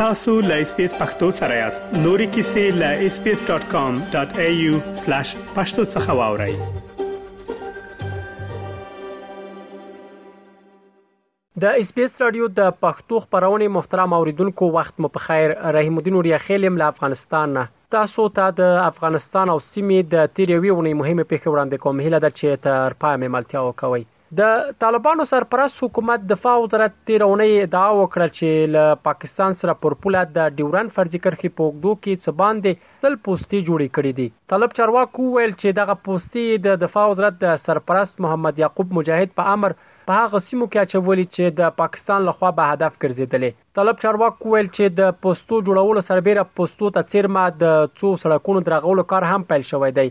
tasu.lspacepakhtosarayast.nuri.kisi.lspace.com.au/pakhtosakhawauri د اس بي اس رادیو د پښتو خبرونه محترم اوریدونکو وخت مو په خیر رحیم الدین اوریا خیل یم له افغانستان نه تاسو ته د افغانستان او سیمې د تیر یوې ونې مهمه پیښه وړاندې کوم هیله ده چې تر پای مې ملتیا وکوي د طالبانو سرپرست حکومت دفاع وزارت تیر اونۍ ادعا وکړه چې له پاکستان سره پر پوله د ډیورن فرضي کرښې په اوږدو کې څه باندې سل پوستې جوړې کړې دي. طالب چارواکو وویل چې دغه پوستې یې د دفاع وزارت د سرپرست محمد یعقوب مجاهد په امر په هغه سیمو کې اچولي چې د پاکستان له خوا به هدف ګرځیدلې. طالب چارواکو وویل چې د پوستو جوړولو سربیره پوستو ته څیرمه د څو سړکونو درغولو کار هم پیل شوی دی.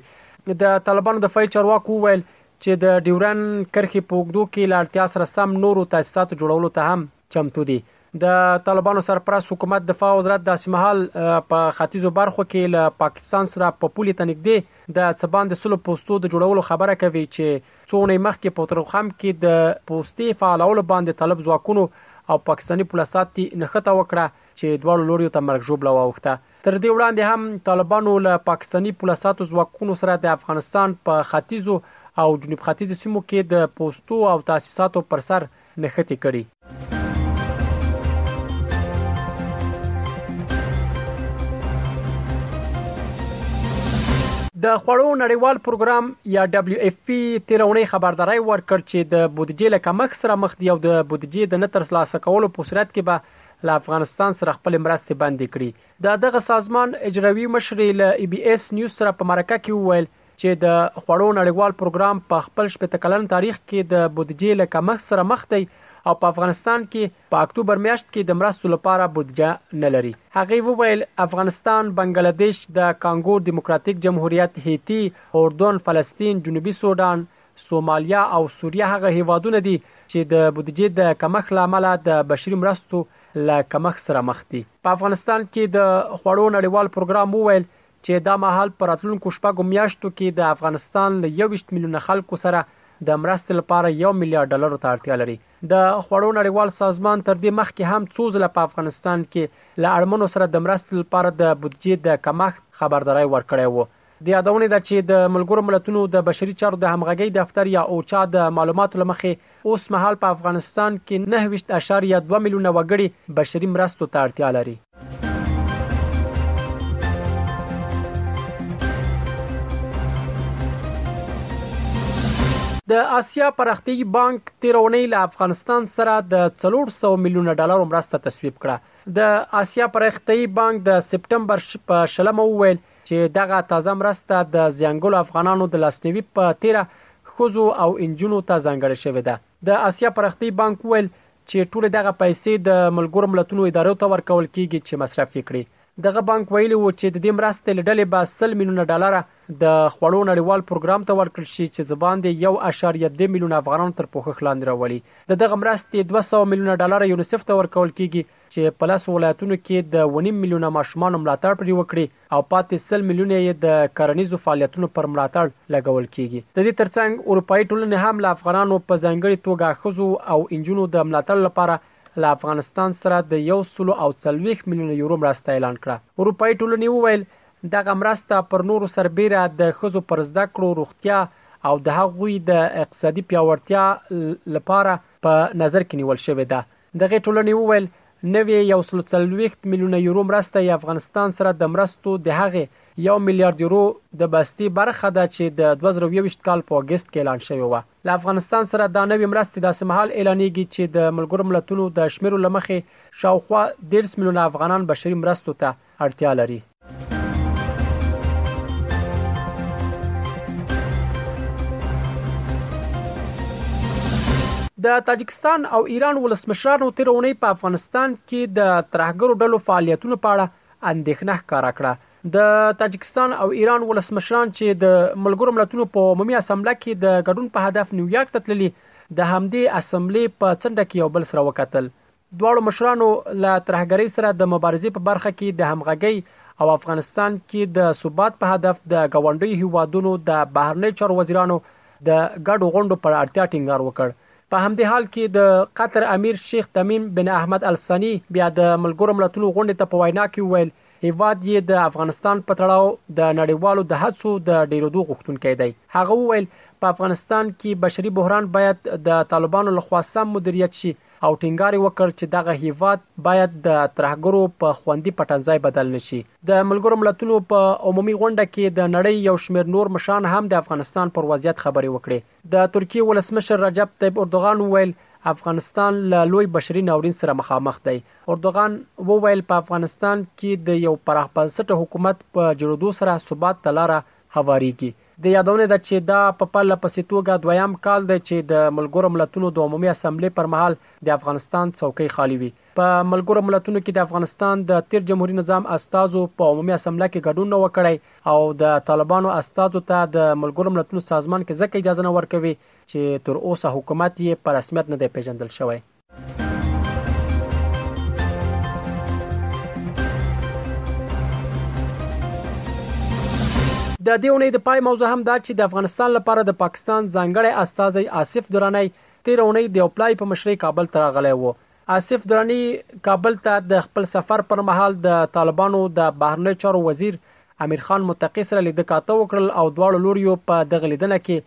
د طالبانو دفاعي چارواکو وویل چې د ډیورن کرښې په اوږدو کې له اړتیا سره سم نورو تاسیساتو جوړولو ته هم چمتو دي. د طالبانو سرپرست حکومت دفاع وزرت داسې مهال په ختیځو برخو کې له پاکستان سره په پولې ته نږدې د څه باندې سلو پوستو د جوړولو خبره کوي چې څو اونۍ مخکې په ترخم کې د پوستې فعالولو باندې طالب ځواکونو او پاکستاني پولساتي نښته وکړه چې دواړو لوریو ته مرګ ژوبله واوښته. تر دې وړاندې هم طالبانو له پاکستاني پولساتو ځواکونو سره د افغانستان په ختیځو او جنوب ختیځو سیمو کې د پوستو او تاسیساتو پر سر نښتې کړي. د خوړو نړیوال پروګرام یا ډبلیو ایف پی تیر اونۍ خبرداري ورکړ چې د بودجې له کمښت سره مخ دی او د بودجې د نه ترلاسه کولو په صورت کې به له افغانستان سره خپلې مرستې بندې کړي. د دغه سازمان اجروي مشرې له ای بي اېس نیوز سره په مرکه کې وویل چې د خوړو نړیوال پروګرام په خپل شپېته کلن تاریخ کې د بودجې له کمښت سره مخ دی او په افغانستان کې په اکتوبر میاشت کې د مرستو لپاره بودجه نه لري. هغې وویل، افغانستان، بنګله دېش، د کانګو دیموکراتیک جمهوریت، هیتي، اردن، فلسطین، جنوبي سوډان، سومالیا او سوریه هغه هیوادونه دي چې د بودجې د کمښت له امله د بشري مرستو له کمښت سره مخ دي. په افغانستان کې د خوړو نړیوال پروګرام وویل چې دا مهال په راتلونکو شپږو میاشتو کې د افغانستان له یوویشت میلیونه خلکو سره د مرستې لپاره یو میلیارد ډالرو ته اړتیا لري. د خوړو نړیوال سازمان تر دې مخکې هم څو ځله په افغانستان کې له اړمنو سره د مرستې لپاره د بودجې د کمښت خبرداری ورکړی و. د یادونې ده چې د ملګرو ملتونو د بشري چارو د همغږۍ دفتر یا اوچا د معلوماتو لمخې اوس مهال په افغانستان کې نهه ویشت اعشاریه دوه میلیونه وګړي بشري مرستو ته اړتیا لري. د اسیا پراختیایي بانک تیر اونۍ له افغانستان سره د څلور سوه میلیونه ډالرو مرسته تصویب کړه. د اسیا پراختیایي بانک د سپټمبر په شلمه وویل چې دغه تازه مرسته د زیانګلو افغانانو د لاسنیوي په تیره ښځو او انجونو ته ځانګړې شوې ده. د اسیا پراختیايي بانک وویل چې ټولې دغه پیسې د ملګرو ملتونو ادارو ته ورکول کیږي چې مصرف یې کړي. دغه بانک ویلي وو چې د دې مرستې له ډلې به سل میلیونه ډالره د خوړو نړیوال پروګرام ته ورکړل شي چې څه باندې یو اعشاریه دوه میلیونه افغانان تر پوښښ لاندې راولي. د دغه مرستې دوه سوه میلیونه ډالره یونیسف ته ورکول کیږي چې په لسو ولایتونو کې د اوه نیم میلیونه ماشومانو ملاتړ پرې وکړي او پاتې سل میلیونه یې د کرنیزو فعالیتونو پر ملاتړ لګول کېږي. د دې ترڅنګ اروپايي ټولنې هم له افغانانو په ځانګړې توګه ښځو او انجونو د ملاتړ لپاره له افغانستان سره د یو سلو او څلوېښت میلیونه یورو مرسته اعلان کړه. اروپايي ټولنې وویل، دغه مرسته پر نورو سربېره د ښځو پر زده کړو، روغتیا او د هغوی د اقتصادي پیاوړتیا لپاره په نظر کې نیول شوې ده. دغې ټولنې وویل، نوې یو سل څلوېښت میلیونه یورو مرسته یې افغانستان سره د مرستو د هغې یو میلیارد یورو د بستې برخه ده چې د دوه زره او یوویشت کال په اګست کې اعلان شوې وه. له افغانستان سره دا نوې مرستې داسې مهال اعلانېږي چې د ملګرو ملتونو د شمېرو له مخې شاوخوا دېرش میلیونه افغانان بشري مرستو ته اړتیا لري. د تاجکستان او ایران ولسمشرانو تیر اونۍ په افغانستان کې د ترهګرو ډلو فعالیتونو په اړه اندېښنه ښکاره کړه د تاجکستان او ایران ولسمشران چې د ملګرو ملتونو په عمومي اسمبله کې د ګډون په هدف نیویارک ته تللي د همدې اسمبلې په څنډه کې یو بل سره وکتل دواړو مشرانو له ترهګرۍ سره د مبارزې په برخه کې د همغږۍ او افغانستان کې د ثبات په هدف د ګاونډیو هیوادونو د بهرنیو چارو وزیرانو د ګډو غونډو پر اړتیا ټینګار وکړ. په همدې حال کې د قطر امیر شیخ تمیم بن احمد الثني بیا د ملګرو ملتونو غونډې ته په وینا کې وویل، هیواد یې د افغانستان په تړاو د نړیوالو د هڅو د ډیریدو غوښتونکی دی. هغه وویل، په افغانستان کې بشري بحران باید د طالبانو لخوا سم مدیریت شي او ټینګار یې وکړ چې دغه هیواد باید د ترهګرو په خوندي پټنځای بدل نه شي. د ملګرو ملتونو په عمومي غونډه کې د نړۍ یو شمېر نور مشران هم د افغانستان پر وضعیت خبرې وکړې. د ترکیې ولسمشر رجب طیب اردوغان وویل، افغانستان له لوی بشري ناورین سره مخامخ دی. اردوغان وویل، په افغانستان کې د یو پراخ بنسټه حکومت په جوړېدو سره ثبات ته لاره هوارېږي. د یادونې ده چې دا په پرله پسې توګه دویم کال دی چې د ملګرو ملتونو د عمومي اسمبلې پر مهال د افغانستان څوکۍ خالي وي. په ملګرو ملتونو کې د افغانستان د تېر جمهوري نظام استازو په عمومي اسمبله کې ګډون نه و کړی او د طالبانو استازو ته د ملګرو ملتونو سازمان کې ځکه اجازه نه ورکوي چې تر اوسه حکومت یې په رسمیت نه دی پېژندل شوی. د دې اونۍ د پای موضوع هم دا چې د افغانستان لپاره د پاکستان ځانګړی استاذي آصف درانی تیر اونۍ د اپلای په مشرۍ کابل ته راغلی و آصف درانی کابل ته د خپل سفر پر مهال د طالبانو د بهرنی چارو وزیر امیر خان متقی سره لیده کاته وکړل او دواړو لوریو په دغه لیدنه کې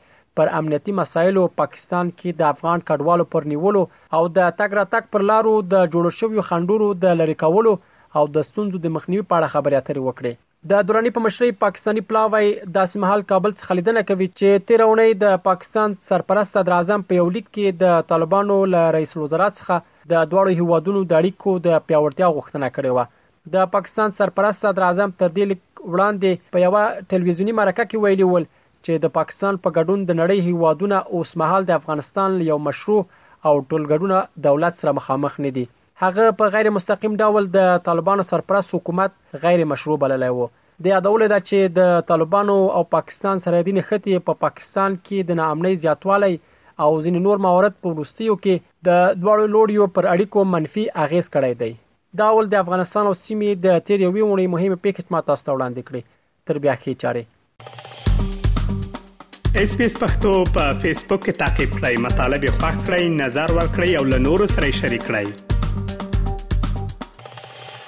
پر امنیتي مسایلو، پاکستان کې د افغان کډوالو پر نیولو او د تګ راتګ پر لارو د جوړو شویو خنډورو د لرې کولو او د ستونزو د مخنیوي په اړه خبرې اترې وکړې. د دراني په مشرۍ پاکستاني پلاوی داسې مهال کابل څخه لیدنه کوي چې تېره اونۍ د پاکستان سرپرست صدراعظم په یو لیک کې د طالبانو له رئیس الوزرا څخه د دواړو هېوادونو د اړیکو د پیاوړتیا غوښتنه کړې وه. د پاکستان سرپرست صدراعظم تر دې لیک وړاندې په یوه ټلویزیوني مرکه کې ویلي ول چې د پاکستان په ګډون د نړۍ هېوادونه اوسمهال د افغانستان له یو مشروع او ټولګډونه دولت سره مخامخ نه دي. هغه په غیر مستقیم ډول د طالبانو سرپرست حکومت غیر مشروع بللی و. د یادولو ده چې د طالبانو او پاکستان سرحدي نښتې په پاکستان کې د ناامنۍ زیاتوالی او ځینې نور موارد په وروستیو کې د دواړو لوریو پر اړیکو منفي اغېز کړی دی. دا ول د افغانستان او سیمې د تېر یوې اوونۍ مهمې پېښې چې ما تاسو ته وړاندې کړې. تر بیا ښې چاره اس پی اس پختو په فیسبوک کې تا کې پلی مطلب یو فاک کړئ نظر ور کړئ او له نورو سره شریک کړئ